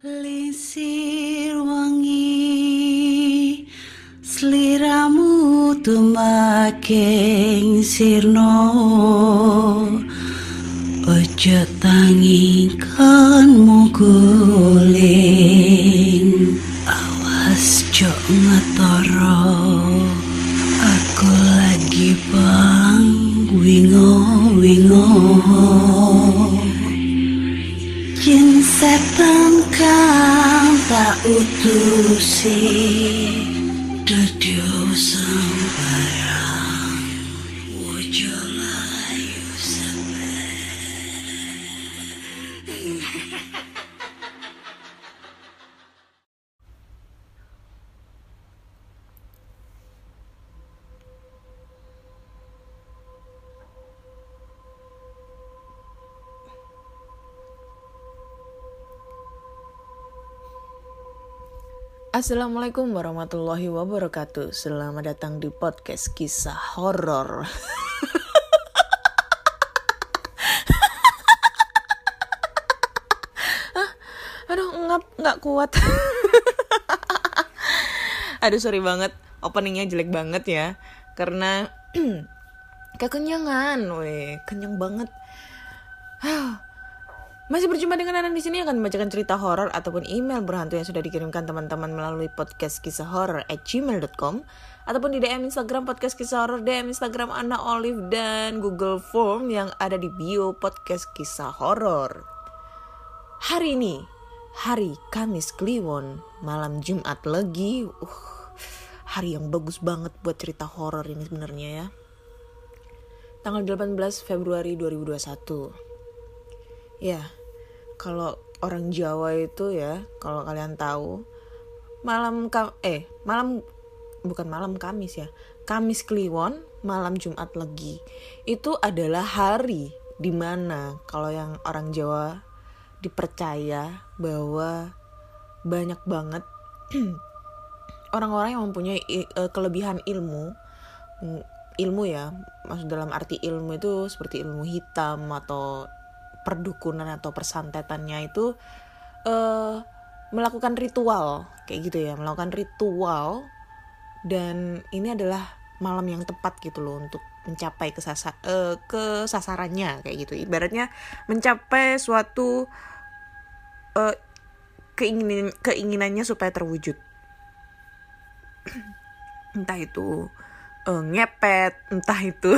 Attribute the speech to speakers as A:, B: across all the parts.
A: Lisir wangi Seliramu tumaking sirno. Ojo tangi kan muguling Awas jok ngetoro. Aku lagi bang wingo wingo. Jin setan kang tak utusi
B: Assalamualaikum warahmatullahi wabarakatuh. Selamat datang di podcast kisah horor. Aduh, ngap nggak kuat. Aduh, sorry banget. Openingnya jelek banget ya. Karena kekenyangan, weh, kenyang banget. Masih berjumpa dengan Anan di sini akan membacakan cerita horor ataupun email berhantu yang sudah dikirimkan teman-teman melalui podcast kisah horor at gmail.com ataupun di DM Instagram podcast kisah horor, DM Instagram Anna Olive dan Google Form yang ada di bio podcast kisah horor. Hari ini, hari Kamis Kliwon, malam Jumat lagi. Uh, hari yang bagus banget buat cerita horor ini sebenarnya ya. Tanggal 18 Februari 2021. Ya, kalau orang Jawa itu ya, kalau kalian tahu, malam kam eh malam bukan malam Kamis ya, Kamis Kliwon, malam Jumat Legi. Itu adalah hari di mana kalau yang orang Jawa dipercaya bahwa banyak banget orang-orang yang mempunyai uh, kelebihan ilmu ilmu ya maksud dalam arti ilmu itu seperti ilmu hitam atau perdukunan atau persantetannya itu uh, melakukan ritual kayak gitu ya melakukan ritual. Dan ini adalah malam yang tepat gitu loh untuk mencapai kesasa uh, kesasarannya kayak gitu. Ibaratnya mencapai suatu uh, keinginan keinginannya supaya terwujud. Entah itu uh, ngepet entah itu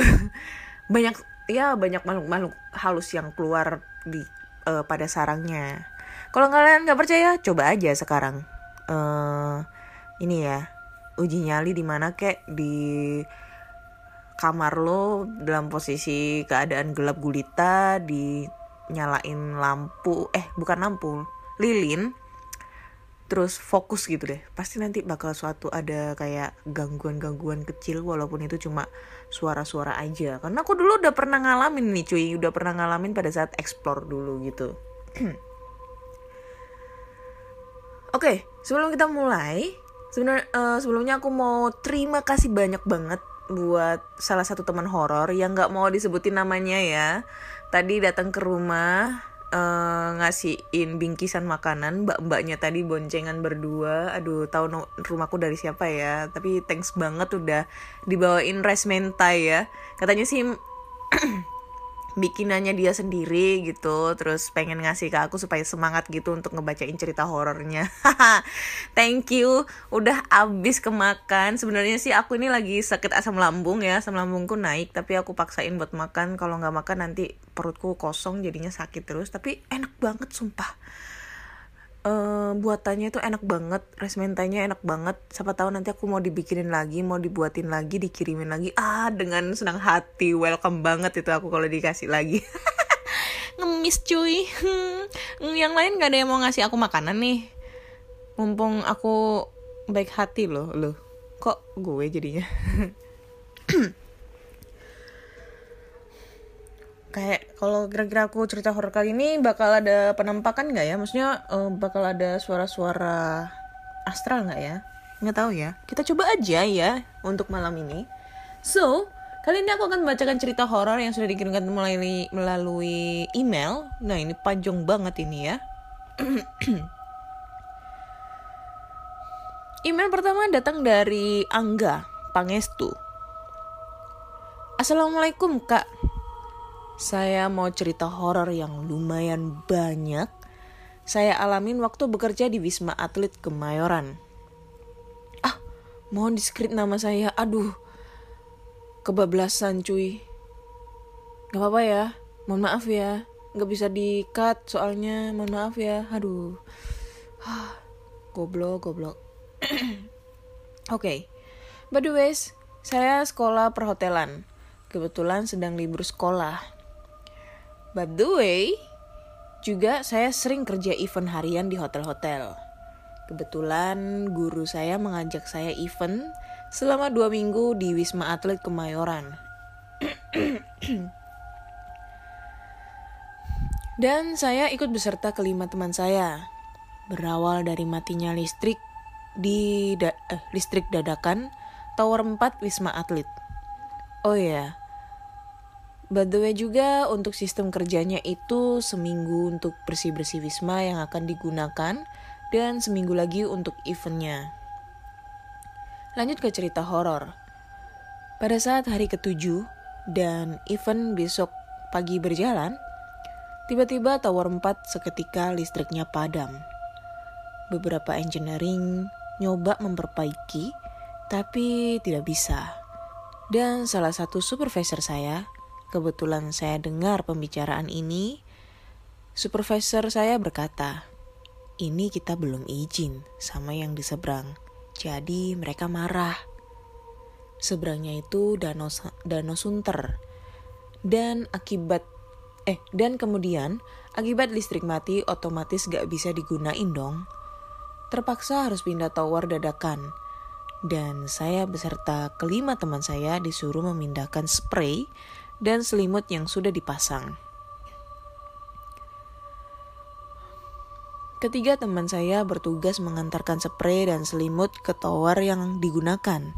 B: banyak ya banyak makhluk-makhluk halus yang keluar di uh, pada sarangnya. Kalau kalian nggak percaya, coba aja sekarang. Uh, ini ya uji nyali di mana kek di kamar lo dalam posisi keadaan gelap gulita dinyalain lampu eh bukan lampu lilin terus fokus gitu deh. Pasti nanti bakal suatu ada kayak gangguan-gangguan kecil walaupun itu cuma suara-suara aja. Karena aku dulu udah pernah ngalamin nih cuy. Udah pernah ngalamin pada saat explore dulu gitu. Oke okay, sebelum kita mulai sebenarnya uh, sebelumnya aku mau terima kasih banyak banget buat salah satu teman horor yang nggak mau disebutin namanya ya. Tadi datang ke rumah uh, ngasihin bingkisan makanan mbak-mbaknya tadi boncengan berdua. Aduh tahu no, rumahku dari siapa ya tapi thanks banget udah dibawain rice mentai ya. Katanya sih bikinannya dia sendiri gitu terus pengen ngasih ke aku supaya semangat gitu untuk ngebacain cerita horornya. Thank you udah abis kemakan. Sebenarnya sih aku ini lagi sakit asam lambung ya asam lambungku naik tapi aku paksain buat makan. Kalau nggak makan nanti perutku kosong jadinya sakit terus. Tapi enak banget sumpah uh, buatannya itu enak banget rice mentainya enak banget. Siapa tahu nanti aku mau dibikinin lagi mau dibuatin lagi dikirimin lagi. Ah dengan senang hati welcome banget itu aku kalau dikasih lagi. Ngemis cuy. Hmm, yang lain gak ada yang mau ngasih aku makanan nih. Mumpung aku baik hati loh loh. Kok gue jadinya kayak kalau kira-kira aku cerita horor kali ini bakal ada penampakan nggak ya? Maksudnya uh, bakal ada suara-suara astral nggak ya? Nggak tahu ya. Kita coba aja ya untuk malam ini. So kali ini aku akan membacakan cerita horor yang sudah dikirimkan melalui melalui email. Nah ini panjang banget ini ya. Email pertama datang dari Angga Pangestu. Assalamualaikum kak. Saya mau cerita horor yang lumayan banyak. Saya alamin waktu bekerja di Wisma Atlet Kemayoran. Ah, mohon diskrit nama saya. Aduh, kebablasan cuy. Gak apa-apa ya, mohon maaf ya. Gak bisa di cut soalnya, mohon maaf ya. Aduh, goblok, goblok. Oke, okay. by the way, saya sekolah perhotelan. Kebetulan sedang libur sekolah. By the way, juga saya sering kerja event harian di hotel-hotel. Kebetulan guru saya mengajak saya event selama dua minggu di Wisma Atlet Kemayoran. Dan saya ikut beserta kelima teman saya. Berawal dari matinya listrik di da eh, listrik dadakan Tower 4 Wisma Atlet. Oh ya, By the way juga untuk sistem kerjanya itu seminggu untuk bersih-bersih Wisma yang akan digunakan dan seminggu lagi untuk eventnya. Lanjut ke cerita horor. Pada saat hari ketujuh dan event besok pagi berjalan, tiba-tiba tower 4 seketika listriknya padam. Beberapa engineering nyoba memperbaiki, tapi tidak bisa. Dan salah satu supervisor saya, kebetulan saya dengar pembicaraan ini, supervisor saya berkata, ini kita belum izin sama yang di seberang. Jadi mereka marah. Seberangnya itu Danau, Danau Sunter. Dan akibat eh dan kemudian akibat listrik mati otomatis gak bisa digunain dong. Terpaksa harus pindah tower dadakan. Dan saya beserta kelima teman saya disuruh memindahkan spray dan selimut yang sudah dipasang. Ketiga teman saya bertugas mengantarkan spray dan selimut ke tower yang digunakan.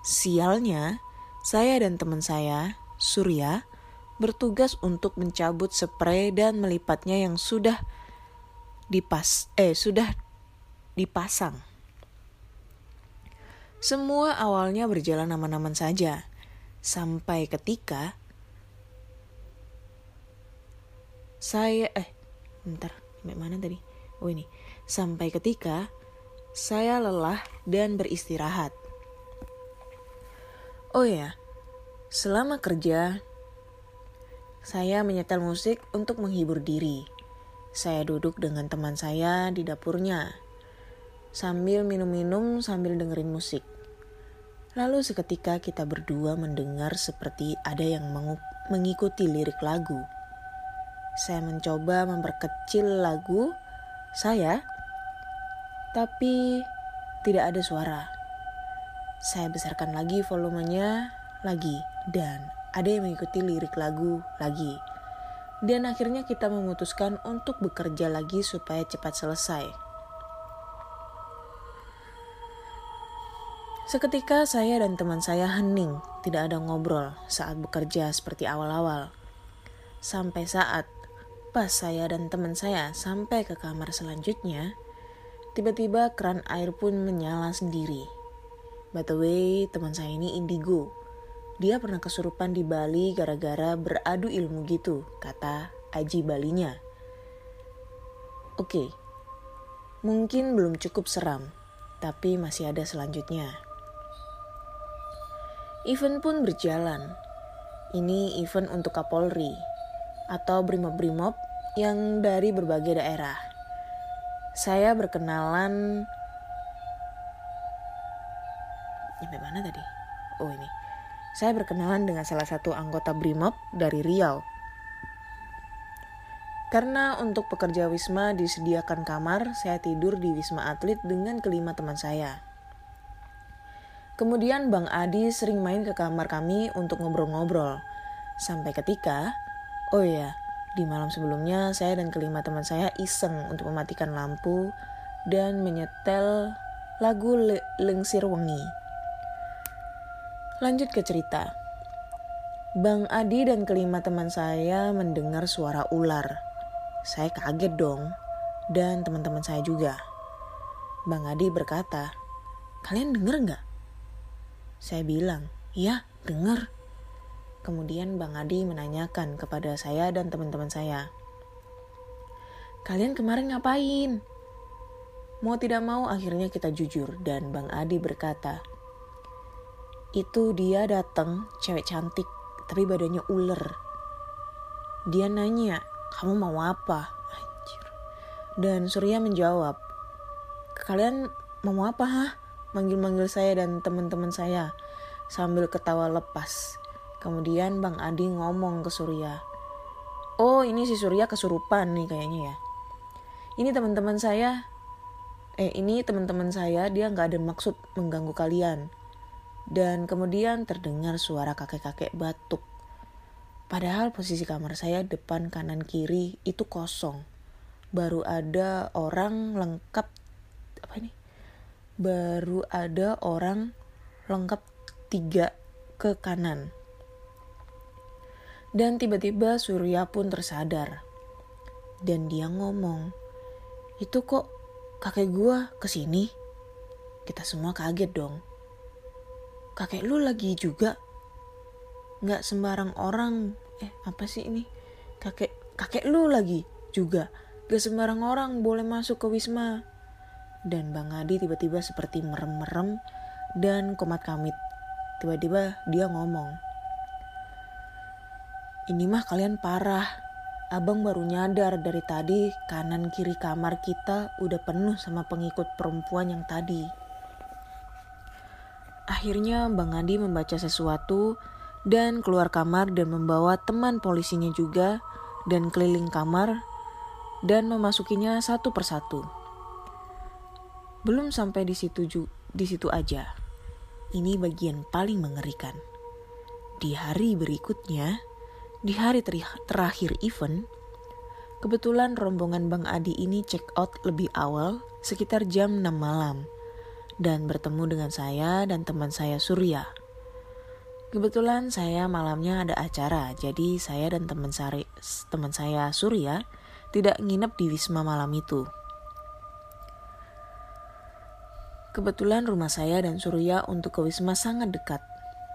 B: Sialnya, saya dan teman saya, Surya, bertugas untuk mencabut spray dan melipatnya yang sudah dipas eh sudah dipasang. Semua awalnya berjalan aman-aman saja, sampai ketika saya eh bentar, sampai mana tadi? Oh ini, sampai ketika saya lelah dan beristirahat. Oh ya, selama kerja saya menyetel musik untuk menghibur diri. Saya duduk dengan teman saya di dapurnya sambil minum-minum sambil dengerin musik. Lalu seketika kita berdua mendengar seperti ada yang mengikuti lirik lagu. Saya mencoba memperkecil lagu saya, tapi tidak ada suara. Saya besarkan lagi volumenya lagi dan ada yang mengikuti lirik lagu lagi. Dan akhirnya kita memutuskan untuk bekerja lagi supaya cepat selesai. Seketika saya dan teman saya hening, tidak ada ngobrol saat bekerja seperti awal-awal. Sampai saat Pas saya dan teman saya sampai ke kamar selanjutnya, tiba-tiba keran air pun menyala sendiri. By the way, teman saya ini indigo. Dia pernah kesurupan di Bali gara-gara beradu ilmu gitu, kata Aji Balinya. Oke, mungkin belum cukup seram, tapi masih ada selanjutnya. Event pun berjalan. Ini event untuk Kapolri atau Brimob-Brimob yang dari berbagai daerah. Saya berkenalan sampai mana tadi? Oh ini. Saya berkenalan dengan salah satu anggota Brimob dari Riau. Karena untuk pekerja Wisma disediakan kamar, saya tidur di Wisma Atlet dengan kelima teman saya. Kemudian Bang Adi sering main ke kamar kami untuk ngobrol-ngobrol. Sampai ketika, oh iya, di malam sebelumnya, saya dan kelima teman saya iseng untuk mematikan lampu dan menyetel lagu Le Lengsir Wengi. Lanjut ke cerita. Bang Adi dan kelima teman saya mendengar suara ular. Saya kaget dong, dan teman-teman saya juga. Bang Adi berkata, kalian denger nggak? Saya bilang, iya denger. Kemudian Bang Adi menanyakan kepada saya dan teman-teman saya. Kalian kemarin ngapain? Mau tidak mau akhirnya kita jujur dan Bang Adi berkata, itu dia datang cewek cantik tapi badannya ular. Dia nanya, kamu mau apa? Anjir. Dan Surya menjawab, kalian mau apa? Manggil-manggil saya dan teman-teman saya sambil ketawa lepas. Kemudian Bang Adi ngomong ke Surya, oh ini si Surya kesurupan nih kayaknya ya. Ini teman-teman saya eh ini teman-teman saya dia nggak ada maksud mengganggu kalian. Dan kemudian terdengar suara kakek-kakek batuk. Padahal posisi kamar saya depan kanan kiri itu kosong. Baru ada orang lengkap apa ini? Baru ada orang lengkap tiga ke kanan dan tiba-tiba Surya pun tersadar dan dia ngomong itu kok kakek gua ke sini. Kita semua kaget dong. Kakek lu lagi juga? Nggak sembarang orang. Eh apa sih ini? Kakek kakek lu lagi juga. Gak sembarang orang boleh masuk ke Wisma. Dan Bang Adi tiba-tiba seperti merem-merem dan komat kamit. Tiba-tiba dia ngomong. Ini mah kalian parah Abang baru nyadar dari tadi kanan kiri kamar kita udah penuh sama pengikut perempuan yang tadi. Akhirnya Bang Andi membaca sesuatu dan keluar kamar dan membawa teman polisinya juga dan keliling kamar dan memasukinya satu persatu. Belum sampai di situ di situ aja. Ini bagian paling mengerikan. Di hari berikutnya, di hari terakhir event, kebetulan rombongan Bang Adi ini check out lebih awal, sekitar jam 6 malam, dan bertemu dengan saya dan teman saya Surya. Kebetulan saya malamnya ada acara, jadi saya dan teman saya, teman saya Surya tidak nginep di Wisma malam itu. Kebetulan rumah saya dan Surya untuk ke Wisma sangat dekat.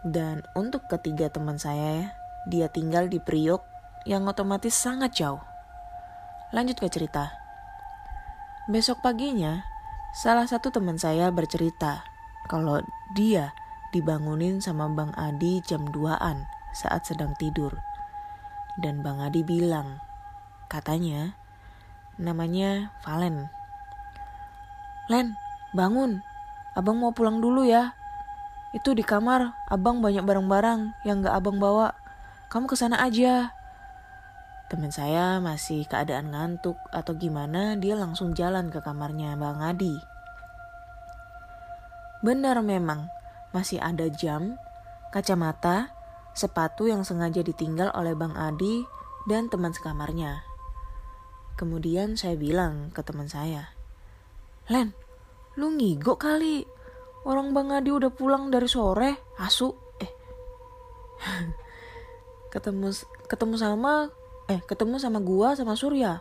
B: Dan untuk ketiga teman saya dia tinggal di Priok yang otomatis sangat jauh. Lanjut ke cerita. Besok paginya, salah satu teman saya bercerita kalau dia dibangunin sama Bang Adi jam 2-an saat sedang tidur. Dan Bang Adi bilang, katanya namanya Valen. Len, bangun. Abang mau pulang dulu ya. Itu di kamar, abang banyak barang-barang yang gak abang bawa kamu ke sana aja. Teman saya masih keadaan ngantuk atau gimana, dia langsung jalan ke kamarnya Bang Adi. Benar memang, masih ada jam, kacamata, sepatu yang sengaja ditinggal oleh Bang Adi dan teman sekamarnya. Kemudian saya bilang ke teman saya, Len, lu ngigo kali. Orang Bang Adi udah pulang dari sore, asu. Eh. ketemu ketemu sama eh ketemu sama gua sama Surya.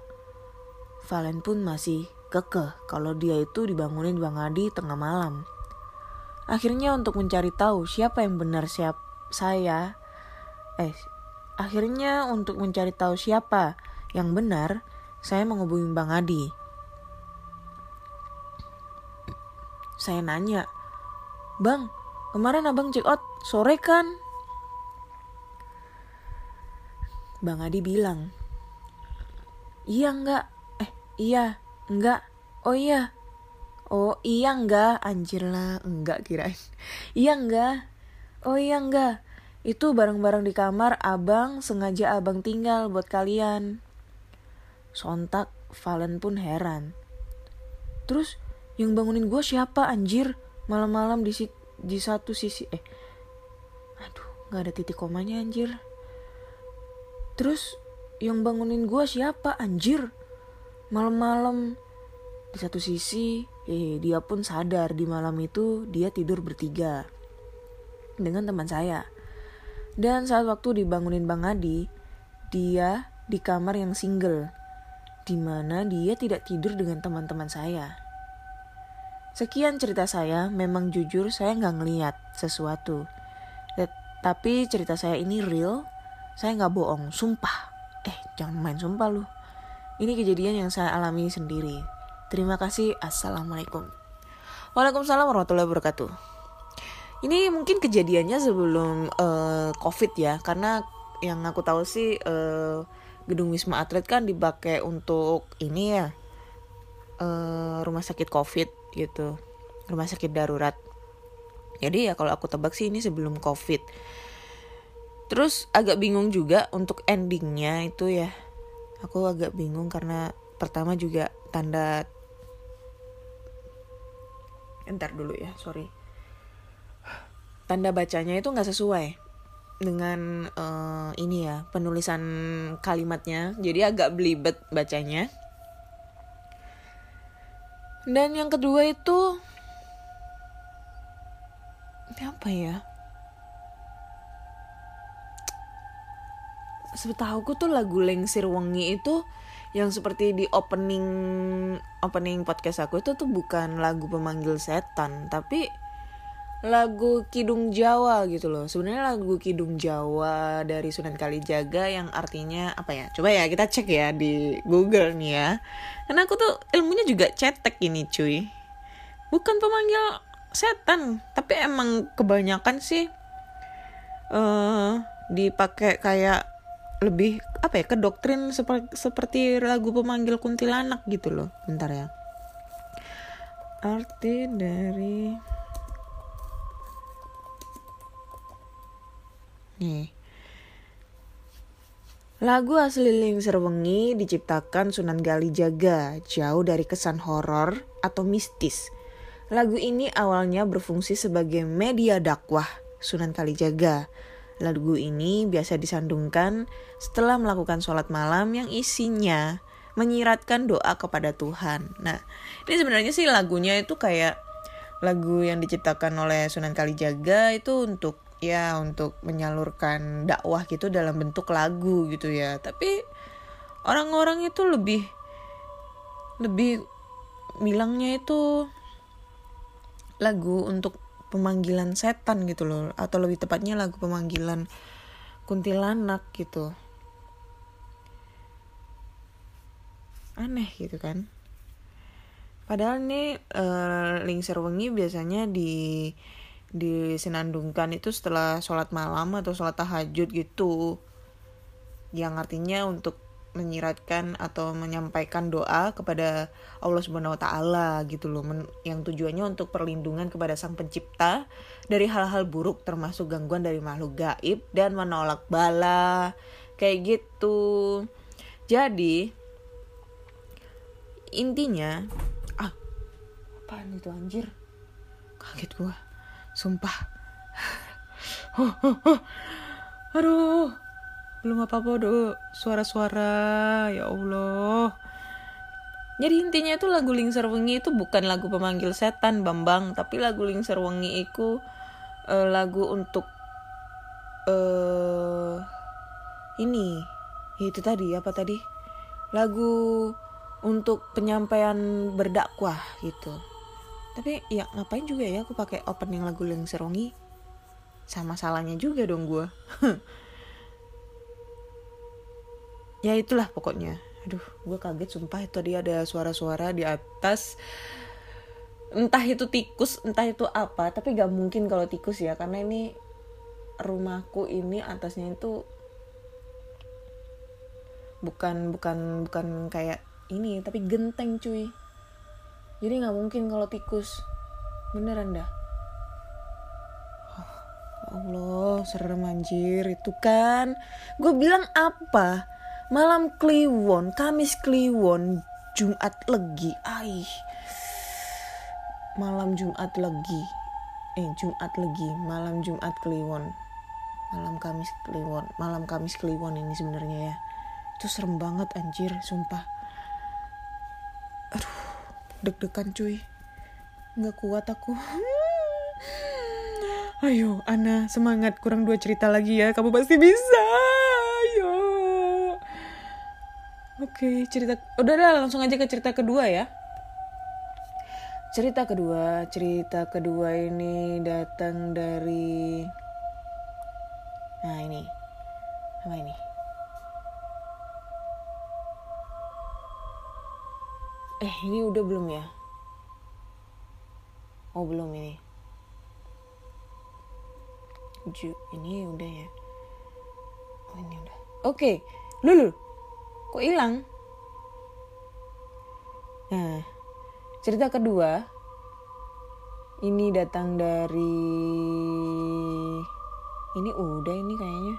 B: Valen pun masih kekeh kalau dia itu dibangunin Bang Adi tengah malam. Akhirnya untuk mencari tahu siapa yang benar siap saya eh akhirnya untuk mencari tahu siapa yang benar saya menghubungi Bang Adi. Saya nanya, Bang, kemarin abang check out sore kan? Bang Adi bilang, iya enggak, eh iya, enggak, oh iya, oh iya enggak, anjir lah, enggak kirain, iya enggak, oh iya enggak, itu barang-barang di kamar abang sengaja abang tinggal buat kalian. Sontak Valen pun heran. Terus yang bangunin gue siapa anjir? Malam-malam di, di satu sisi eh. Aduh nggak ada titik komanya anjir Terus yang bangunin gue siapa anjir? Malam-malam di satu sisi eh dia pun sadar di malam itu dia tidur bertiga dengan teman saya. Dan saat waktu dibangunin Bang Adi, dia di kamar yang single, di mana dia tidak tidur dengan teman-teman saya. Sekian cerita saya, memang jujur saya nggak ngeliat sesuatu. Tapi cerita saya ini real, saya nggak bohong, sumpah. Eh, jangan main sumpah lu. Ini kejadian yang saya alami sendiri. Terima kasih, assalamualaikum. Waalaikumsalam warahmatullahi wabarakatuh. Ini mungkin kejadiannya sebelum eh, COVID ya, karena yang aku tahu sih eh, gedung Wisma Atlet kan dipakai untuk ini ya eh, rumah sakit COVID gitu, rumah sakit darurat. Jadi ya kalau aku tebak sih ini sebelum COVID. Terus agak bingung juga untuk endingnya itu ya. Aku agak bingung karena pertama juga tanda Entar dulu ya, sorry. Tanda bacanya itu nggak sesuai dengan eh, ini ya penulisan kalimatnya, jadi agak belibet bacanya. Dan yang kedua itu apa ya? Setahuku tuh lagu Lengsir Wengi itu yang seperti di opening opening podcast aku itu tuh bukan lagu pemanggil setan tapi lagu Kidung Jawa gitu loh. Sebenarnya lagu Kidung Jawa dari Sunan Kalijaga yang artinya apa ya? Coba ya kita cek ya di Google nih ya. Karena aku tuh ilmunya juga cetek ini cuy. Bukan pemanggil setan tapi emang kebanyakan sih eh dipakai kayak lebih apa ya ke doktrin seperti seperti lagu pemanggil kuntilanak gitu loh bentar ya arti dari nih Lagu asli Lingser Wengi diciptakan Sunan Kalijaga, jauh dari kesan horor atau mistis. Lagu ini awalnya berfungsi sebagai media dakwah Sunan Kalijaga. Lagu ini biasa disandungkan setelah melakukan sholat malam yang isinya menyiratkan doa kepada Tuhan. Nah, ini sebenarnya sih lagunya itu kayak lagu yang diciptakan oleh Sunan Kalijaga itu untuk ya untuk menyalurkan dakwah gitu dalam bentuk lagu gitu ya. Tapi orang-orang itu lebih lebih bilangnya itu lagu untuk pemanggilan setan gitu loh. Atau lebih tepatnya lagu pemanggilan kuntilanak gitu. Aneh gitu kan. Padahal ini uh, lingser wengi biasanya di disenandungkan itu setelah sholat malam atau sholat tahajud gitu. Yang artinya untuk menyiratkan atau menyampaikan doa kepada Allah Subhanahu wa taala gitu loh. Men- yang tujuannya untuk perlindungan kepada Sang Pencipta dari hal-hal buruk termasuk gangguan dari makhluk gaib dan menolak bala. Kayak gitu. Jadi intinya ah apaan itu anjir? Kaget gua. Sumpah. Huh, huh, huh. aduh belum apa-apa do suara-suara ya Allah. Jadi intinya itu lagu Lingser Wengi itu bukan lagu pemanggil setan Bambang. Tapi lagu Lingser Wengi itu eh, lagu untuk eh ini. Itu tadi apa tadi? Lagu untuk penyampaian berdakwah gitu. Tapi ya ngapain juga ya aku pakai opening lagu Lingser Wengi? Sama salahnya juga dong gue ya itulah pokoknya. Aduh gue kaget sumpah tadi ada suara-suara di atas. Entah itu tikus entah itu apa tapi gak mungkin kalau tikus ya karena ini rumahku ini atasnya itu bukan bukan bukan kayak ini tapi genteng cuy. Jadi nggak mungkin kalau tikus. Beneran dah. Oh, Allah serem anjir itu kan. Gue bilang apa malam kliwon Kamis kliwon Jumat legi. Aih. Malam Jumat legi. Eh Jumat legi. Malam Jumat kliwon. Malam Kamis kliwon. Malam Kamis kliwon ini sebenarnya ya. Itu serem banget anjir sumpah. Aduh deg-degan cuy. Nggak kuat aku. Ayo Ana semangat. Kurang dua cerita lagi ya. Kamu pasti bisa oke cerita udah dah langsung aja ke cerita kedua ya. Cerita kedua cerita kedua ini datang dari nah ini apa ini? Eh ini udah belum ya? Oh belum ini. Ju, ini udah ya? Oh ini udah. Oke lulu kok hilang nah cerita kedua ini datang dari ini udah ini kayaknya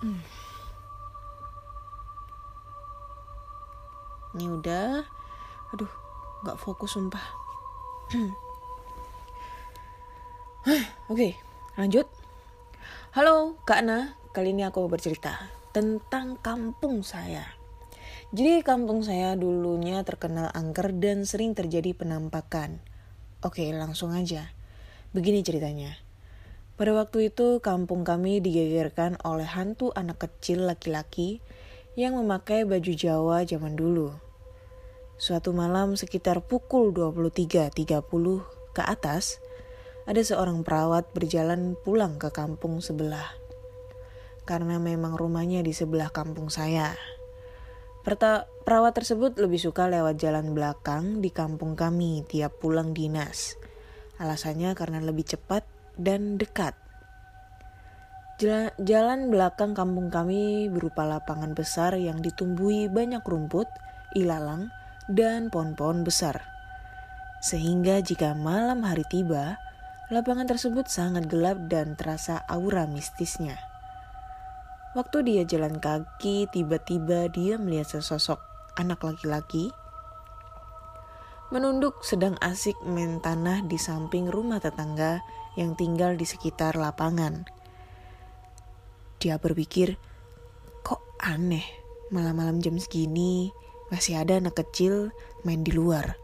B: Hmm. Ini udah. Aduh, nggak fokus sumpah. Oke, lanjut. Halo, Kak Ana. Kali ini aku mau bercerita tentang kampung saya. Jadi kampung saya dulunya terkenal angker dan sering terjadi penampakan. Oke, langsung aja. Begini ceritanya. Pada waktu itu kampung kami digegerkan oleh hantu anak kecil laki-laki yang memakai baju Jawa zaman dulu. Suatu malam sekitar pukul 23.30 ke atas, ada seorang perawat berjalan pulang ke kampung sebelah. Karena memang rumahnya di sebelah kampung saya. Perta perawat tersebut lebih suka lewat jalan belakang di kampung kami tiap pulang dinas. Alasannya karena lebih cepat dan dekat. Jalan belakang kampung kami berupa lapangan besar yang ditumbuhi banyak rumput, ilalang, dan pohon-pohon besar. Sehingga jika malam hari tiba, lapangan tersebut sangat gelap dan terasa aura mistisnya. Waktu dia jalan kaki, tiba-tiba dia melihat sesosok anak laki-laki menunduk sedang asik main tanah di samping rumah tetangga yang tinggal di sekitar lapangan. Dia berpikir, kok aneh malam-malam jam segini masih ada anak kecil main di luar.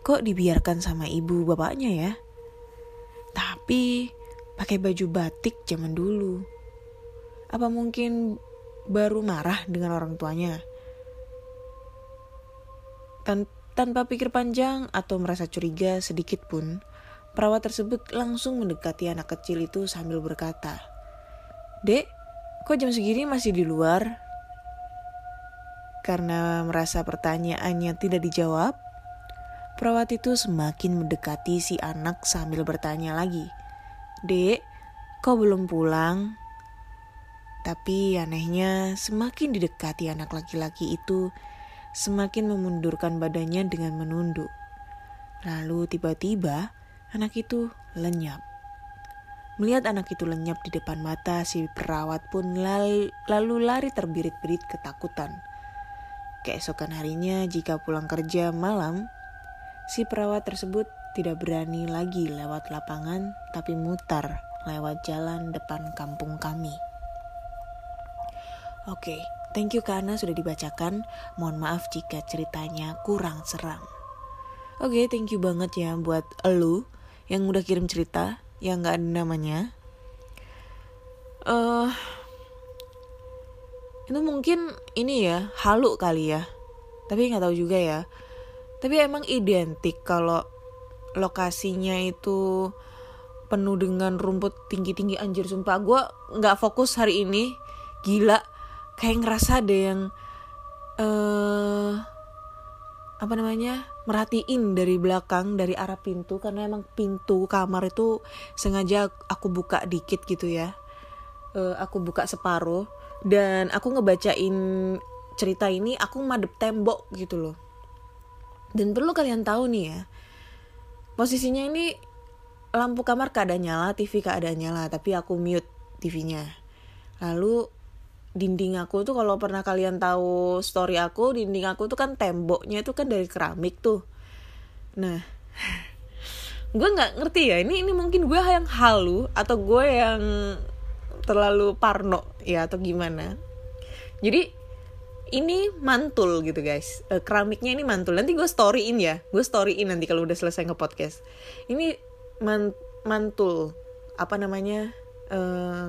B: Kok dibiarkan sama ibu bapaknya ya? Tapi pakai baju batik zaman dulu. Apa mungkin baru marah dengan orang tuanya? Tan tanpa pikir panjang atau merasa curiga sedikit pun, perawat tersebut langsung mendekati anak kecil itu sambil berkata, Dek, kok jam segini masih di luar? Karena merasa pertanyaannya tidak dijawab, perawat itu semakin mendekati si anak sambil bertanya lagi, Dek, kok belum pulang? Tapi anehnya semakin didekati anak laki-laki itu, semakin memundurkan badannya dengan menunduk. Lalu tiba-tiba anak itu lenyap. Melihat anak itu lenyap di depan mata, si perawat pun lalu lari terbirit-birit ketakutan. Keesokan harinya jika pulang kerja malam, si perawat tersebut tidak berani lagi lewat lapangan tapi mutar lewat jalan depan kampung kami. Oke, Thank you karena sudah dibacakan. Mohon maaf jika ceritanya kurang seram. Oke, okay, thank you banget ya buat elu yang udah kirim cerita yang gak ada namanya. Uh, itu mungkin ini ya halu kali ya. Tapi nggak tahu juga ya. Tapi emang identik kalau lokasinya itu penuh dengan rumput tinggi-tinggi. Anjir sumpah gue nggak fokus hari ini. Gila kayak ngerasa ada yang uh, apa namanya merhatiin dari belakang dari arah pintu. Karena emang pintu kamar itu sengaja aku buka dikit gitu ya. Uh, aku buka separuh. Dan aku ngebacain cerita ini aku madep tembok gitu loh dan perlu kalian tahu nih ya posisinya ini lampu kamar keadaan nyala TV keadaan nyala tapi aku mute TV-nya lalu dinding aku tuh kalau pernah kalian tahu story aku dinding aku tuh kan temboknya itu kan dari keramik tuh. Nah gue nggak ngerti ya ini ini mungkin gue yang halu atau gue yang terlalu parno ya atau gimana? Jadi ini mantul gitu guys. E, keramiknya ini mantul. Nanti gue storyin ya. Gue storyin nanti kalau udah selesai nge podcast ini man mantul. Apa namanya? E,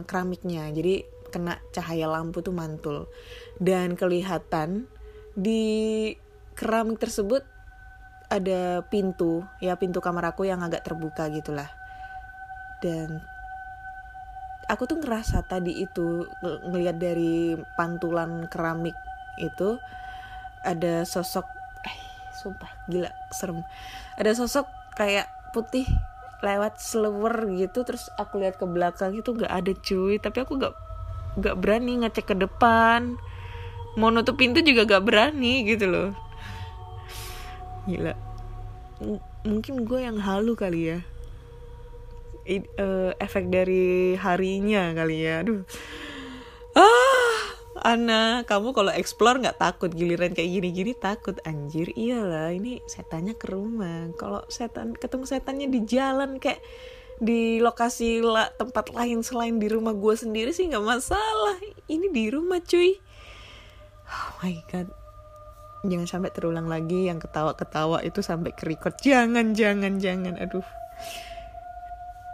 B: keramiknya. Jadi kena cahaya lampu tuh mantul. Dan kelihatan di keramik tersebut ada pintu. Ya pintu kamar aku yang agak terbuka gitulah. Dan aku tuh ngerasa tadi itu ng- ngelihat dari pantulan keramik itu ada sosok eh sumpah gila serem. Ada sosok kayak putih lewat seluwer gitu terus aku lihat ke belakang itu nggak ada cuy. Tapi aku nggak nggak berani ngecek ke depan. Mau nutup pintu juga gak berani gitu loh. Gila. M- mungkin gue yang halu kali ya. I- eh, efek dari harinya kali ya. Aduh Ana kamu kalau explore nggak takut giliran kayak gini-gini? Takut anjir. Iyalah ini setannya ke rumah. Kalau setan ketemu setannya di jalan kayak di lokasi la, tempat lain selain di rumah gue sendiri sih nggak masalah. Ini di rumah cuy. Oh my god. Jangan sampai terulang lagi yang ketawa-ketawa itu sampai ke record. Jangan jangan jangan. Aduh.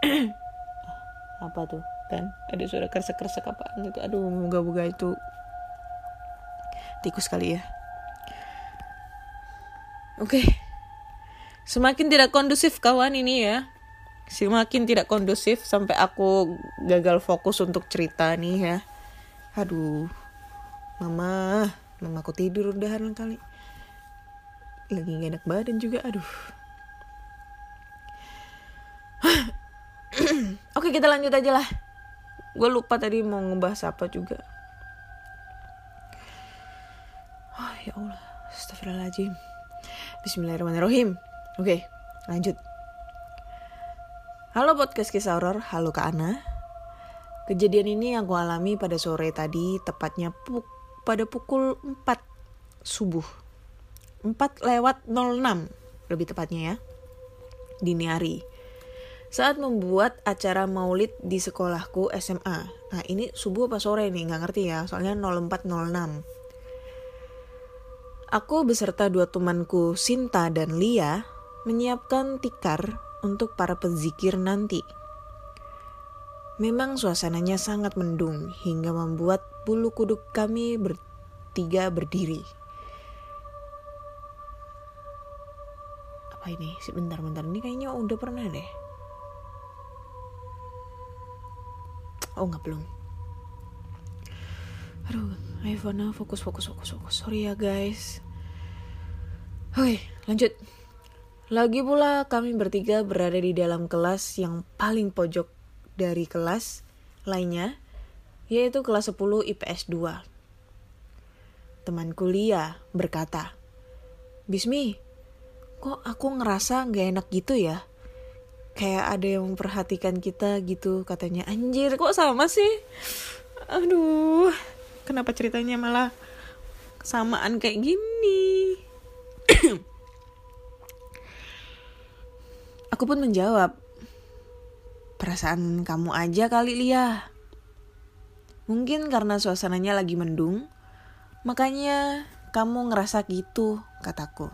B: Apa tuh? Kan ada suara kresek-kresek apaan gitu. Aduh moga-moga itu tikus kali ya. Oke. Semakin tidak kondusif kawan ini ya. Semakin tidak kondusif sampai aku gagal fokus untuk cerita nih ya. Aduh. Mama. Mama aku tidur udahan kali. Lagi gak enak badan juga aduh. Oke kita lanjut aja lah. Gue lupa tadi mau ngebahas apa juga ya Allah Astagfirullahaladzim. Bismillahirrahmanirrahim. Oke lanjut. Halo podcast kisah horor Halo Kak Ana. Kejadian ini aku alami pada sore tadi Tepatnya pu pada pukul 4 subuh. 4 lewat 06 Lebih tepatnya ya Dini hari. Saat membuat acara maulid di sekolahku SMA. Nah ini subuh apa sore nih? Nggak ngerti ya soalnya 0406. Aku beserta dua temanku Sinta dan Lia menyiapkan tikar untuk para pezikir nanti. Memang suasananya sangat mendung hingga membuat bulu kuduk kami bertiga berdiri. Apa ini? Sebentar-bentar ini kayaknya udah pernah deh. Oh nggak belum. Aduh, Fana fokus fokus fokus fokus. Sorry ya guys. Oke, lanjut. Lagi pula kami bertiga berada di dalam kelas yang paling pojok dari kelas lainnya, yaitu kelas 10 IPS 2. Teman kuliah berkata, Bismi, kok aku ngerasa nggak enak gitu ya? kayak ada yang memperhatikan kita gitu katanya anjir kok sama sih aduh kenapa ceritanya malah kesamaan kayak gini aku pun menjawab perasaan kamu aja kali Lia mungkin karena suasananya lagi mendung makanya kamu ngerasa gitu kataku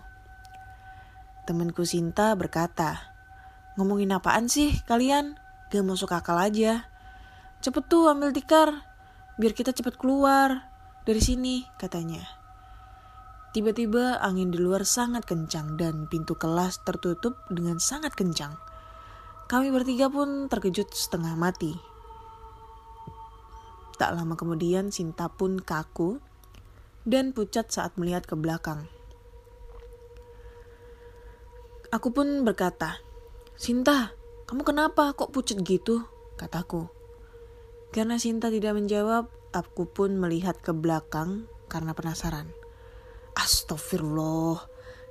B: temanku Sinta berkata Ngomongin apaan sih kalian? Gak masuk akal aja. Cepet tuh ambil tikar, biar kita cepet keluar dari sini, katanya. Tiba-tiba angin di luar sangat kencang dan pintu kelas tertutup dengan sangat kencang. Kami bertiga pun terkejut setengah mati. Tak lama kemudian Sinta pun kaku dan pucat saat melihat ke belakang. Aku pun berkata, Sinta, kamu kenapa kok pucat gitu? Kataku. Karena Sinta tidak menjawab, aku pun melihat ke belakang karena penasaran. Astagfirullah,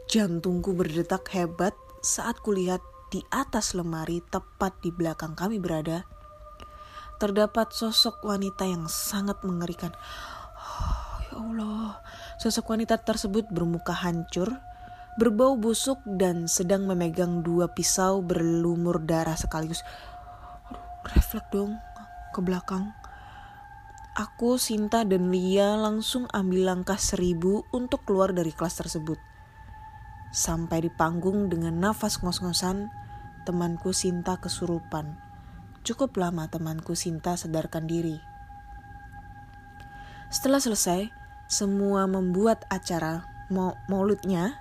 B: jantungku berdetak hebat saat kulihat di atas lemari tepat di belakang kami berada. Terdapat sosok wanita yang sangat mengerikan. Oh, ya Allah, sosok wanita tersebut bermuka hancur, berbau busuk dan sedang memegang dua pisau berlumur darah sekaligus. Aduh, refleks dong ke belakang. Aku, Sinta, dan Lia langsung ambil langkah seribu untuk keluar dari kelas tersebut. Sampai di panggung dengan nafas ngos-ngosan, temanku Sinta kesurupan. Cukup lama temanku Sinta sadarkan diri. Setelah selesai, semua membuat acara mau mauludnya,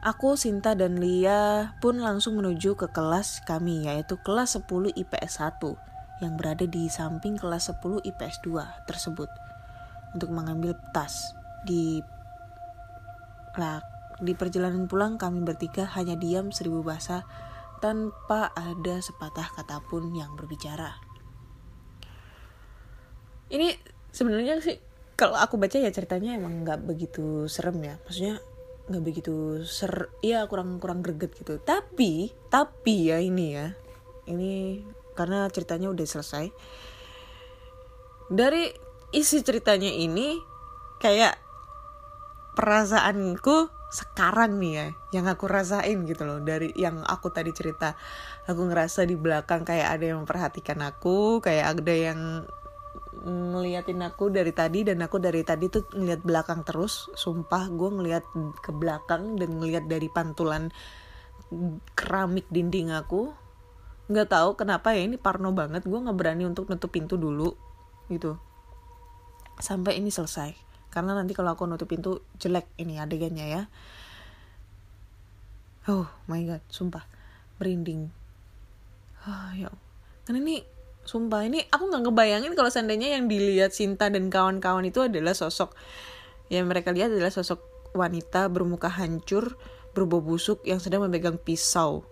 B: aku, Sinta, dan Lia pun langsung menuju ke kelas kami, yaitu kelas 10 IPS 1 yang berada di samping kelas 10 IPS 2 tersebut untuk mengambil tas. Di di perjalanan pulang kami bertiga hanya diam seribu bahasa tanpa ada sepatah kata pun yang berbicara. Ini sebenarnya sih kalau aku baca ya ceritanya emang nggak begitu serem ya maksudnya nggak begitu ser ya kurang kurang greget gitu tapi tapi ya ini ya ini karena ceritanya udah selesai. Dari isi ceritanya ini kayak perasaanku sekarang nih ya yang aku rasain gitu loh. Dari yang aku tadi cerita aku ngerasa di belakang kayak ada yang memperhatikan aku kayak ada yang ngeliatin aku dari tadi dan aku dari tadi tuh ngeliat belakang terus. Sumpah gue ngeliat ke belakang dan ngeliat dari pantulan keramik dinding aku nggak tahu kenapa ya ini parno banget gue nggak berani untuk nutup pintu dulu gitu. Sampai ini selesai. Karena nanti kalau aku nutup pintu jelek ini adegannya ya. Oh my god sumpah. Merinding. Ah ya karena ini Sumpah ini aku nggak ngebayangin kalau seandainya yang dilihat Sinta dan kawan-kawan itu adalah sosok yang mereka lihat adalah sosok wanita bermuka hancur, berbau busuk yang sedang memegang pisau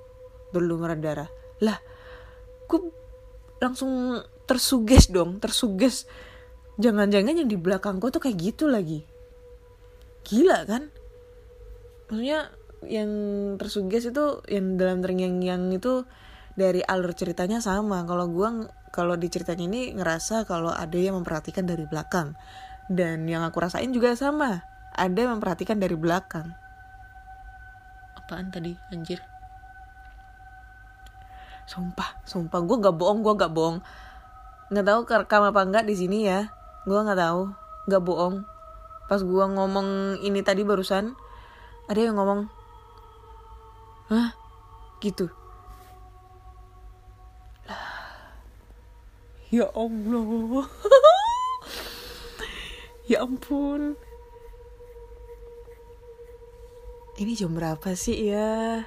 B: berlumuran darah. Lah, gue langsung tersuges dong, tersuges. Jangan-jangan yang di belakang gue tuh kayak gitu lagi. Gila kan? Maksudnya yang tersuges itu yang dalam terngiang-ngiang itu dari alur ceritanya sama. Kalau gue kalau di ceritanya ini ngerasa kalau ada yang memperhatikan dari belakang dan yang aku rasain juga sama ada yang memperhatikan dari belakang apaan tadi anjir sumpah sumpah. Gue gak bohong gue gak bohong. Nggak tahu kerekam apa enggak di sini ya. Gue nggak tahu. Nggak bohong. Pas gue ngomong ini tadi barusan ada yang ngomong hah? Gitu. Ya Allah. Ya ampun. Ini jam berapa sih ya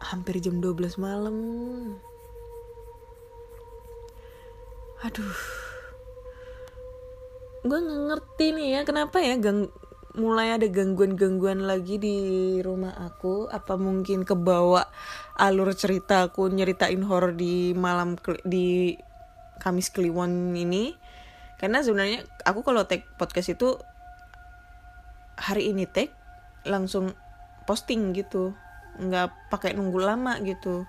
B: hampir jam 12 malam. Aduh. Gue nggak ngerti nih ya kenapa ya gang mulai ada gangguan-gangguan lagi di rumah aku? Apa mungkin kebawa alur cerita aku nyeritain horor di malam di Kamis Kliwon ini? Karena sebenarnya aku kalau take podcast itu hari ini take langsung posting gitu nggak pakai nunggu lama gitu.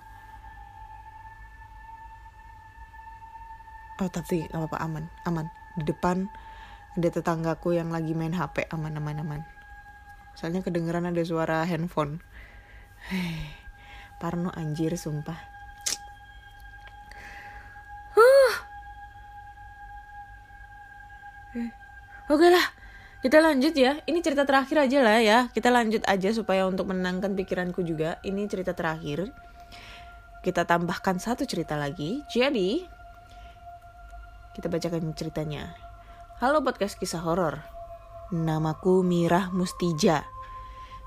B: Oh tapi nggak apa-apa aman aman. Di depan ada tetanggaku yang lagi main HP aman aman aman. Soalnya kedengeran ada suara handphone. Hei, Parno anjir sumpah. Oke lah, kita lanjut ya. Ini cerita terakhir aja lah ya. Kita lanjut aja supaya untuk menenangkan pikiranku juga. Ini cerita terakhir. Kita tambahkan satu cerita lagi. Jadi, kita bacakan ceritanya. Halo podcast kisah horor. Namaku Mirah Mustija.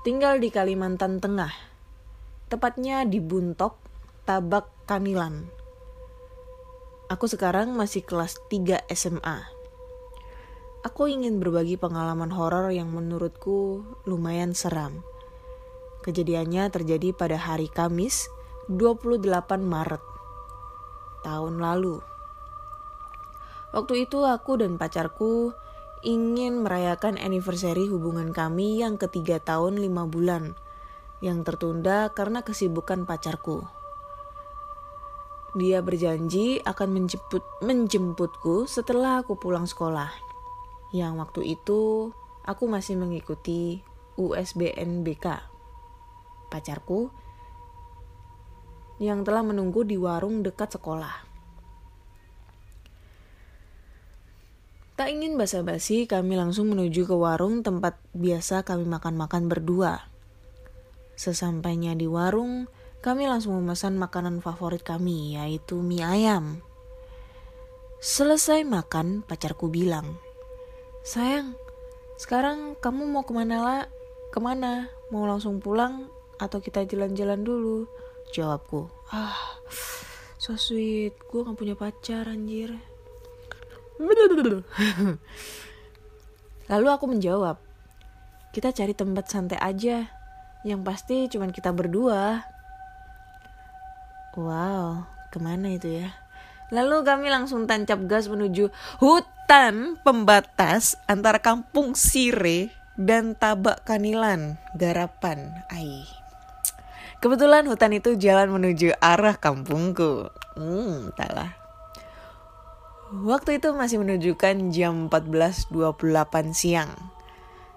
B: Tinggal di Kalimantan Tengah. Tepatnya di Buntok, Tabak Kanilan. Aku sekarang masih kelas 3 SMA aku ingin berbagi pengalaman horor yang menurutku lumayan seram. Kejadiannya terjadi pada hari Kamis 28 Maret tahun lalu. Waktu itu aku dan pacarku ingin merayakan anniversary hubungan kami yang ketiga tahun lima bulan yang tertunda karena kesibukan pacarku. Dia berjanji akan menjemput, menjemputku setelah aku pulang sekolah yang waktu itu aku masih mengikuti USBNBK. Pacarku yang telah menunggu di warung dekat sekolah. Tak ingin basa-basi, kami langsung menuju ke warung tempat biasa kami makan-makan berdua. Sesampainya di warung, kami langsung memesan makanan favorit kami, yaitu mie ayam. Selesai makan, pacarku bilang, sayang, sekarang kamu mau ke mana lah? Ke mana? Mau langsung pulang atau kita jalan-jalan dulu? Jawabku. Ah, so sweet. Gue gak punya pacar anjir. Lalu aku menjawab, kita cari tempat santai aja. Yang pasti cuman kita berdua. Wow, ke mana itu ya? Lalu kami langsung tancap gas menuju hutan pembatas antara kampung Sire dan Tabak Kanilan, Garapan. Ai. Kebetulan hutan itu jalan menuju arah kampungku. Hmm, entahlah. Waktu itu masih menunjukkan jam 14.28 siang.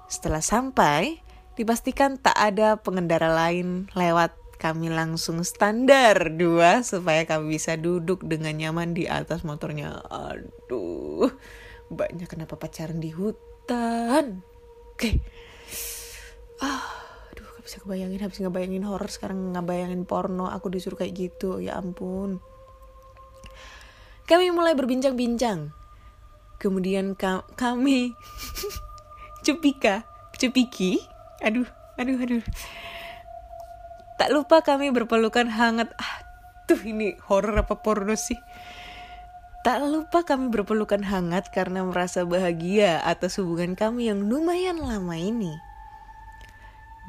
B: Setelah sampai, dipastikan tak ada pengendara lain lewat kami langsung standar dua supaya kami bisa duduk dengan nyaman di atas motornya. Aduh, banyak kenapa pacaran di hutan. Oke. Ah, aduh, gak bisa kebayangin, habis ngebayangin horror sekarang ngebayangin porno, aku disuruh kayak gitu. Ya ampun. Kami mulai berbincang-bincang. Kemudian ka kami Cepika, Cepiki. Aduh, aduh, aduh Tak lupa kami berpelukan hangat. Ah, tuh ini horor apa porno sih? Tak lupa kami berpelukan hangat karena merasa bahagia atas hubungan kami yang lumayan lama ini.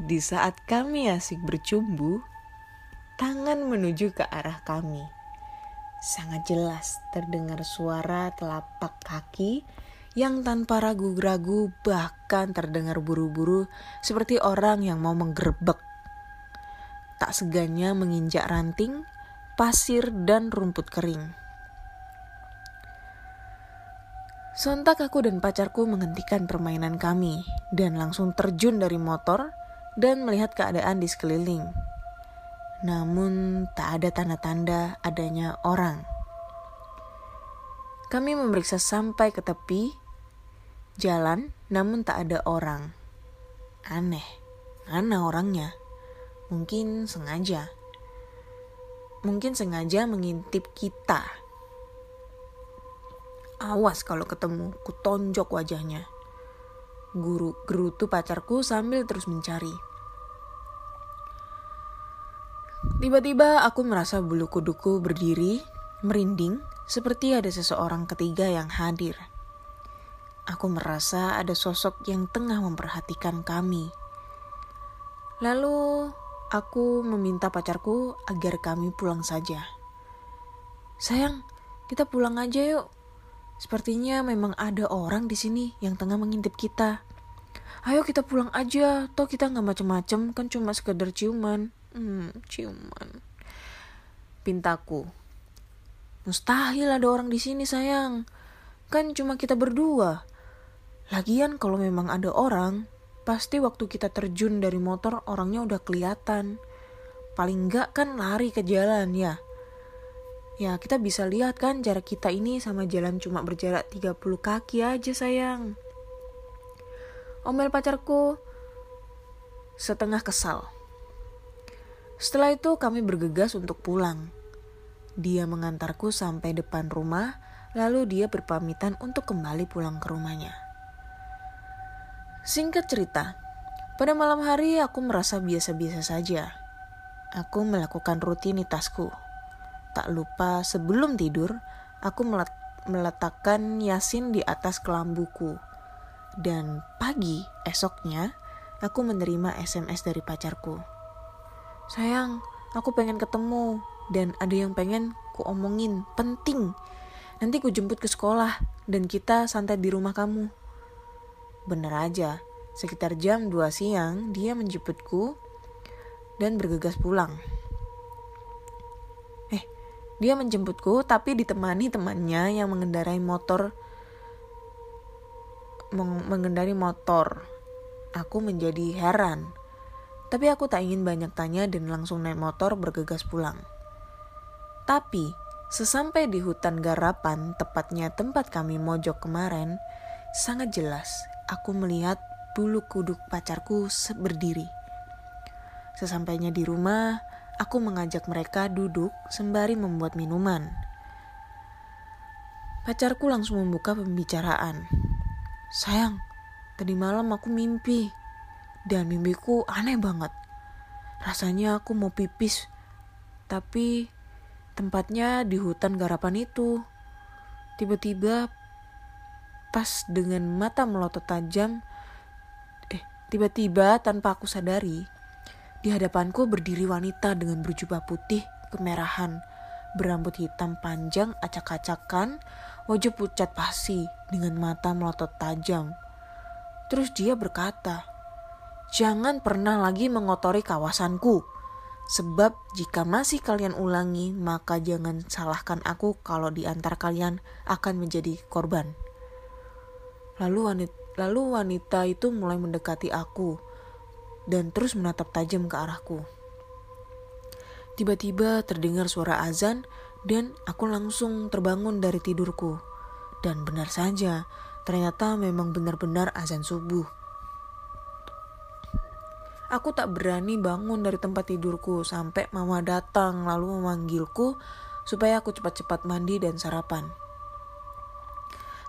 B: Di saat kami asik bercumbu, tangan menuju ke arah kami. Sangat jelas terdengar suara telapak kaki yang tanpa ragu-ragu bahkan terdengar buru-buru seperti orang yang mau menggerebek tak segannya menginjak ranting, pasir, dan rumput kering. Sontak aku dan pacarku menghentikan permainan kami dan langsung terjun dari motor dan melihat keadaan di sekeliling. Namun tak ada tanda-tanda adanya orang. Kami memeriksa sampai ke tepi jalan namun tak ada orang. Aneh, mana orangnya? Mungkin sengaja. Mungkin sengaja mengintip kita. Awas kalau ketemu, ku tonjok wajahnya. Guru gerutu pacarku sambil terus mencari. Tiba-tiba aku merasa bulu kuduku berdiri, merinding, seperti ada seseorang ketiga yang hadir. Aku merasa ada sosok yang tengah memperhatikan kami. Lalu Aku meminta pacarku agar kami pulang saja. Sayang, kita pulang aja yuk. Sepertinya memang ada orang di sini yang tengah mengintip kita. Ayo kita pulang aja, toh kita nggak macem-macem, kan cuma sekedar ciuman. Hmm, ciuman. Pintaku. Mustahil ada orang di sini sayang. Kan cuma kita berdua. Lagian kalau memang ada orang, Pasti waktu kita terjun dari motor orangnya udah kelihatan. Paling enggak kan lari ke jalan ya. Ya kita bisa lihat kan jarak kita ini sama jalan cuma berjarak 30 kaki aja sayang. Omel pacarku setengah kesal. Setelah itu kami bergegas untuk pulang. Dia mengantarku sampai depan rumah, lalu dia berpamitan untuk kembali pulang ke rumahnya. Singkat cerita, pada malam hari aku merasa biasa-biasa saja. Aku melakukan rutinitasku. Tak lupa sebelum tidur, aku meletakkan Yasin di atas kelambuku. Dan pagi esoknya, aku menerima SMS dari pacarku. Sayang, aku pengen ketemu dan ada yang pengen ku omongin, penting. Nanti ku jemput ke sekolah dan kita santai di rumah kamu. Bener aja, sekitar jam 2 siang dia menjemputku dan bergegas pulang. Eh, dia menjemputku tapi ditemani temannya yang mengendarai motor mengendarai motor. Aku menjadi heran. Tapi aku tak ingin banyak tanya dan langsung naik motor bergegas pulang. Tapi, sesampai di hutan garapan, tepatnya tempat kami mojok kemarin, sangat jelas aku melihat bulu kuduk pacarku berdiri. Sesampainya di rumah, aku mengajak mereka duduk sembari membuat minuman. Pacarku langsung membuka pembicaraan. sayang, tadi malam aku mimpi. Dan mimpiku aneh banget. Rasanya aku mau pipis, tapi tempatnya di hutan garapan itu. Tiba-tiba pas dengan mata melotot tajam, eh tiba-tiba tanpa aku sadari, di hadapanku berdiri wanita dengan berjubah putih kemerahan, berambut hitam panjang acak-acakan, wajah pucat pasi dengan mata melotot tajam. Terus dia berkata, "Jangan pernah lagi mengotori kawasanku." Sebab jika masih kalian ulangi, maka jangan salahkan aku kalau di antara kalian akan menjadi korban. Lalu wanita, lalu wanita itu mulai mendekati aku dan terus menatap tajam ke arahku. Tiba-tiba terdengar suara azan dan aku langsung terbangun dari tidurku. Dan benar saja, ternyata memang benar-benar azan subuh. Aku tak berani bangun dari tempat tidurku sampai mama datang lalu memanggilku supaya aku cepat-cepat mandi dan sarapan.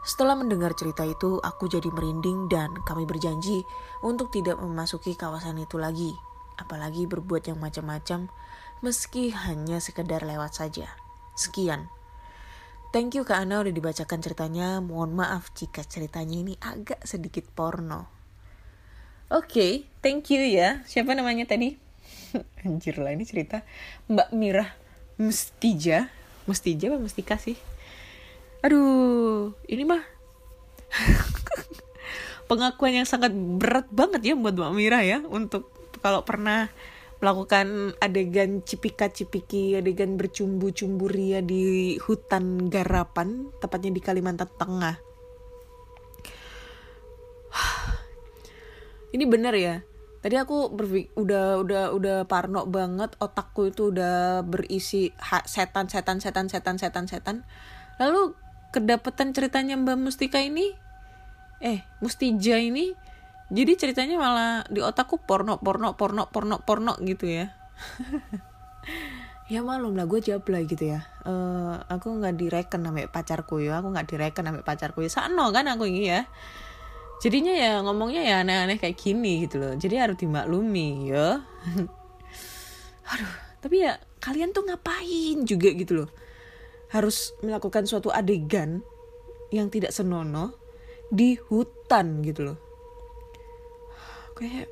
B: Setelah mendengar cerita itu, aku jadi merinding dan kami berjanji untuk tidak memasuki kawasan itu lagi. Apalagi berbuat yang macam-macam, meski hanya sekedar lewat saja. Sekian. Thank you Kak Ana udah dibacakan ceritanya. Mohon maaf jika ceritanya ini agak sedikit porno. Oke, okay, thank you ya. Siapa namanya tadi? Anjir lah ini cerita Mbak Mirah Mustija. Mustija apa Mustika sih? Aduh, ini mah pengakuan yang sangat berat banget ya buat Mbak Mirah ya untuk kalau pernah melakukan adegan cipika-cipiki, adegan bercumbu-cumbu ria di hutan garapan, tepatnya di Kalimantan Tengah. ini bener ya tadi aku berpik udah udah udah parno banget otakku itu udah berisi setan setan setan setan setan setan lalu kedapetan ceritanya Mbak Mustika ini eh Mustija ini jadi ceritanya malah di otakku porno porno porno porno porno gitu ya. Ya malum lah gue lah gitu ya. Uh, aku nggak direken sampai pacarku ya aku nggak direken sampai pacarku ya. Sano kan aku ini ya. Jadinya ya ngomongnya ya aneh-aneh kayak gini gitu loh. Jadi harus dimaklumi ya. Aduh tapi ya kalian tuh ngapain juga gitu loh harus melakukan suatu adegan yang tidak senonoh di hutan gitu loh. Kayak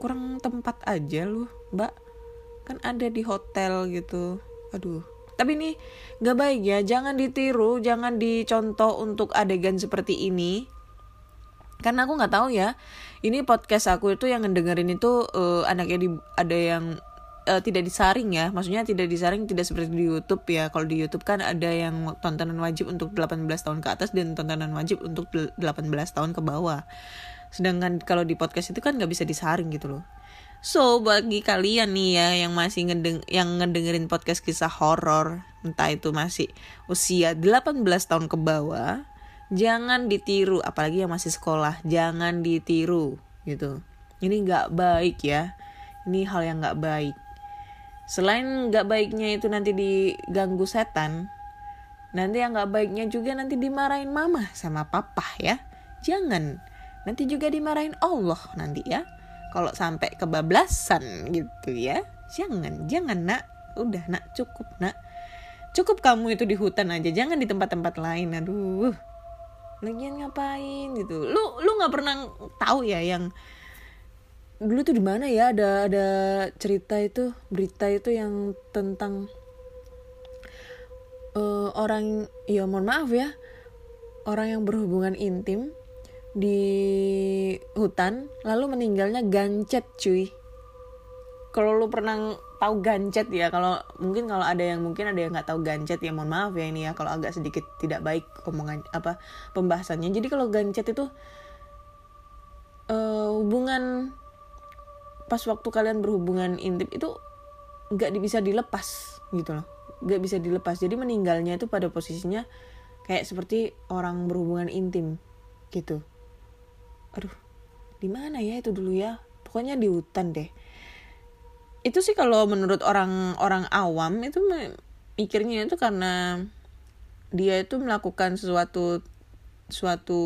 B: kurang tempat aja loh mbak. Kan ada di hotel gitu. Aduh. Tapi ini gak baik ya jangan ditiru jangan dicontoh untuk adegan seperti ini. Karena aku nggak tahu ya ini podcast aku itu yang ngedengerin itu uh, anaknya di ada yang uh, tidak disaring ya. Maksudnya tidak disaring tidak seperti di YouTube ya. Kalau di YouTube kan ada yang tontonan wajib untuk 18 tahun ke atas dan tontonan wajib untuk 18 tahun ke bawah. Sedangkan kalau di podcast itu kan nggak bisa disaring gitu loh. So bagi kalian nih ya yang masih ngedeng yang ngedengerin podcast kisah horor entah itu masih usia 18 tahun ke bawah jangan ditiru apalagi yang masih sekolah jangan ditiru gitu. Ini nggak baik ya. Ini hal yang nggak baik selain nggak baiknya itu nanti diganggu setan nanti yang nggak baiknya juga nanti dimarahin mama sama papa ya. Jangan. Nanti juga dimarahin Allah nanti ya. Kalau sampai kebablasan gitu ya. Jangan jangan nak. Udah nak. Cukup nak. Cukup kamu itu di hutan aja. Jangan di tempat-tempat lain. Aduh. Lagian ngapain gitu. Lu lu nggak pernah tahu ya yang dulu tuh di mana ya? Ada ada cerita itu berita itu yang tentang uh, orang ya mohon maaf ya orang yang berhubungan intim di hutan lalu meninggalnya gancet cuy. Kalau lu pernah tahu gancet ya kalau mungkin kalau ada yang mungkin ada yang nggak tahu gancet ya mohon maaf ya ini ya kalau agak sedikit tidak baik omongan apa pembahasannya. Jadi kalau gancet itu uh, hubungan pas waktu kalian berhubungan intim itu nggak bisa dilepas gitu loh. Nggak bisa dilepas. Jadi meninggalnya itu pada posisinya kayak seperti orang berhubungan intim gitu. Aduh di mana ya itu dulu ya? Pokoknya di hutan deh. Itu sih kalau menurut orang-orang awam itu mikirnya itu karena dia itu melakukan sesuatu suatu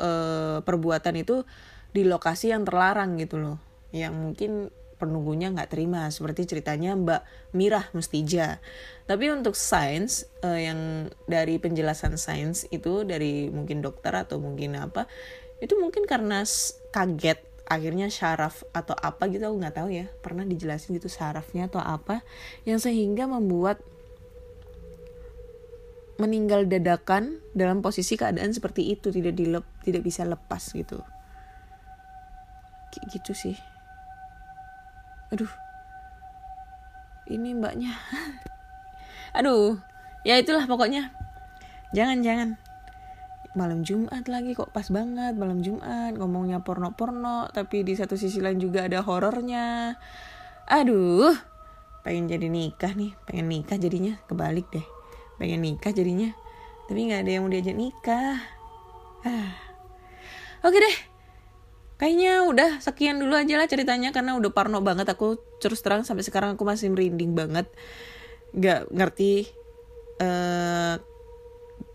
B: uh, perbuatan itu di lokasi yang terlarang gitu loh yang mungkin penunggunya nggak terima. Seperti ceritanya Mbak Mirah Mustija. Tapi untuk sains uh, yang dari penjelasan sains itu dari mungkin dokter atau mungkin apa itu mungkin karena kaget. Akhirnya syaraf atau apa gitu aku nggak tahu ya. Pernah dijelasin gitu syarafnya atau apa. Yang sehingga membuat meninggal dadakan dalam posisi keadaan seperti itu tidak dilep tidak bisa lepas gitu. Kayak gitu sih aduh. Ini mbaknya. Aduh. Ya itulah pokoknya. Jangan jangan. Malam Jumat lagi kok pas banget malam Jumat ngomongnya porno-porno tapi di satu sisi lain juga ada horornya. Aduh. Pengen jadi nikah nih pengen nikah jadinya kebalik deh. Pengen nikah jadinya tapi nggak ada yang mau diajak nikah. Ah. Oke deh kayaknya udah sekian dulu aja lah ceritanya karena udah parno banget. Aku terus terang sampai sekarang aku masih merinding banget. Nggak ngerti uh,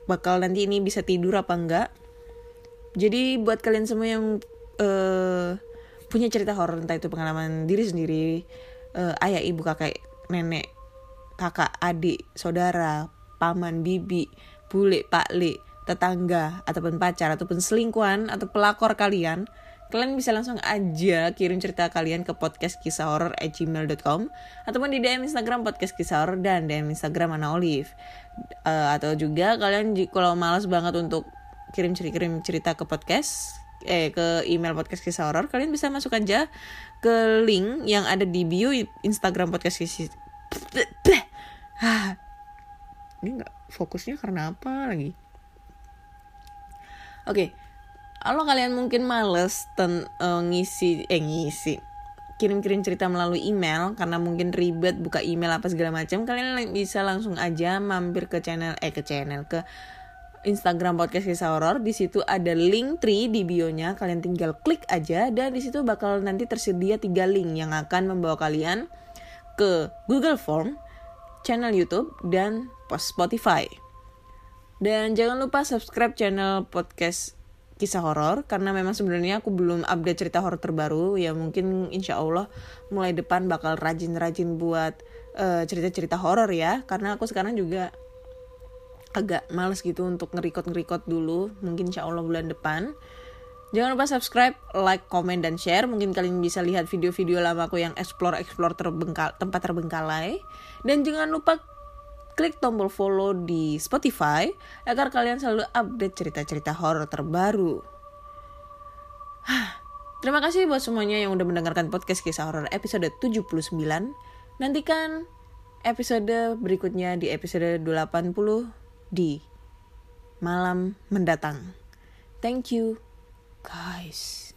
B: bakal nanti ini bisa tidur apa enggak jadi buat kalian semua yang uh, punya cerita horor entah itu pengalaman diri sendiri uh, ayah ibu kakek nenek kakak adik saudara paman bibi bule paklik tetangga ataupun pacar ataupun selingkuhan atau pelakor kalian kalian bisa langsung aja kirim cerita kalian ke podcast kisah horor at gmail.com ataupun di DM Instagram podcast kisah horor dan DM Instagram Ana Olive uh, atau juga kalian kalau malas banget untuk kirim kirim cerita ke podcast eh ke email podcast kisah horor kalian bisa masuk aja ke link yang ada di bio Instagram podcast kisah ini nggak fokusnya karena apa lagi? Oke okay kalau kalian mungkin males ten, uh, ngisi eh ngisi kirim-kirim cerita melalui email karena mungkin ribet buka email apa segala macam kalian bisa langsung aja mampir ke channel eh ke channel ke Instagram podcast kisah horor di situ ada link tree di bionya kalian tinggal klik aja dan di situ bakal nanti tersedia tiga link yang akan membawa kalian ke Google Form, channel YouTube dan Spotify. Dan jangan lupa subscribe channel podcast kisah horor karena memang sebenarnya aku belum update cerita horor terbaru ya mungkin insya Allah mulai depan bakal rajin-rajin buat uh, cerita-cerita horor ya karena aku sekarang juga agak males gitu untuk ngerikot-ngerikot dulu mungkin insya Allah bulan depan Jangan lupa subscribe, like, comment, dan share. Mungkin kalian bisa lihat video-video lama aku yang explore-explore terbengkal, tempat terbengkalai. Dan jangan lupa klik tombol follow di Spotify agar kalian selalu update cerita-cerita horor terbaru. Terima kasih buat semuanya yang udah mendengarkan podcast kisah horor episode 79. Nantikan episode berikutnya di episode 80 di malam mendatang. Thank you guys.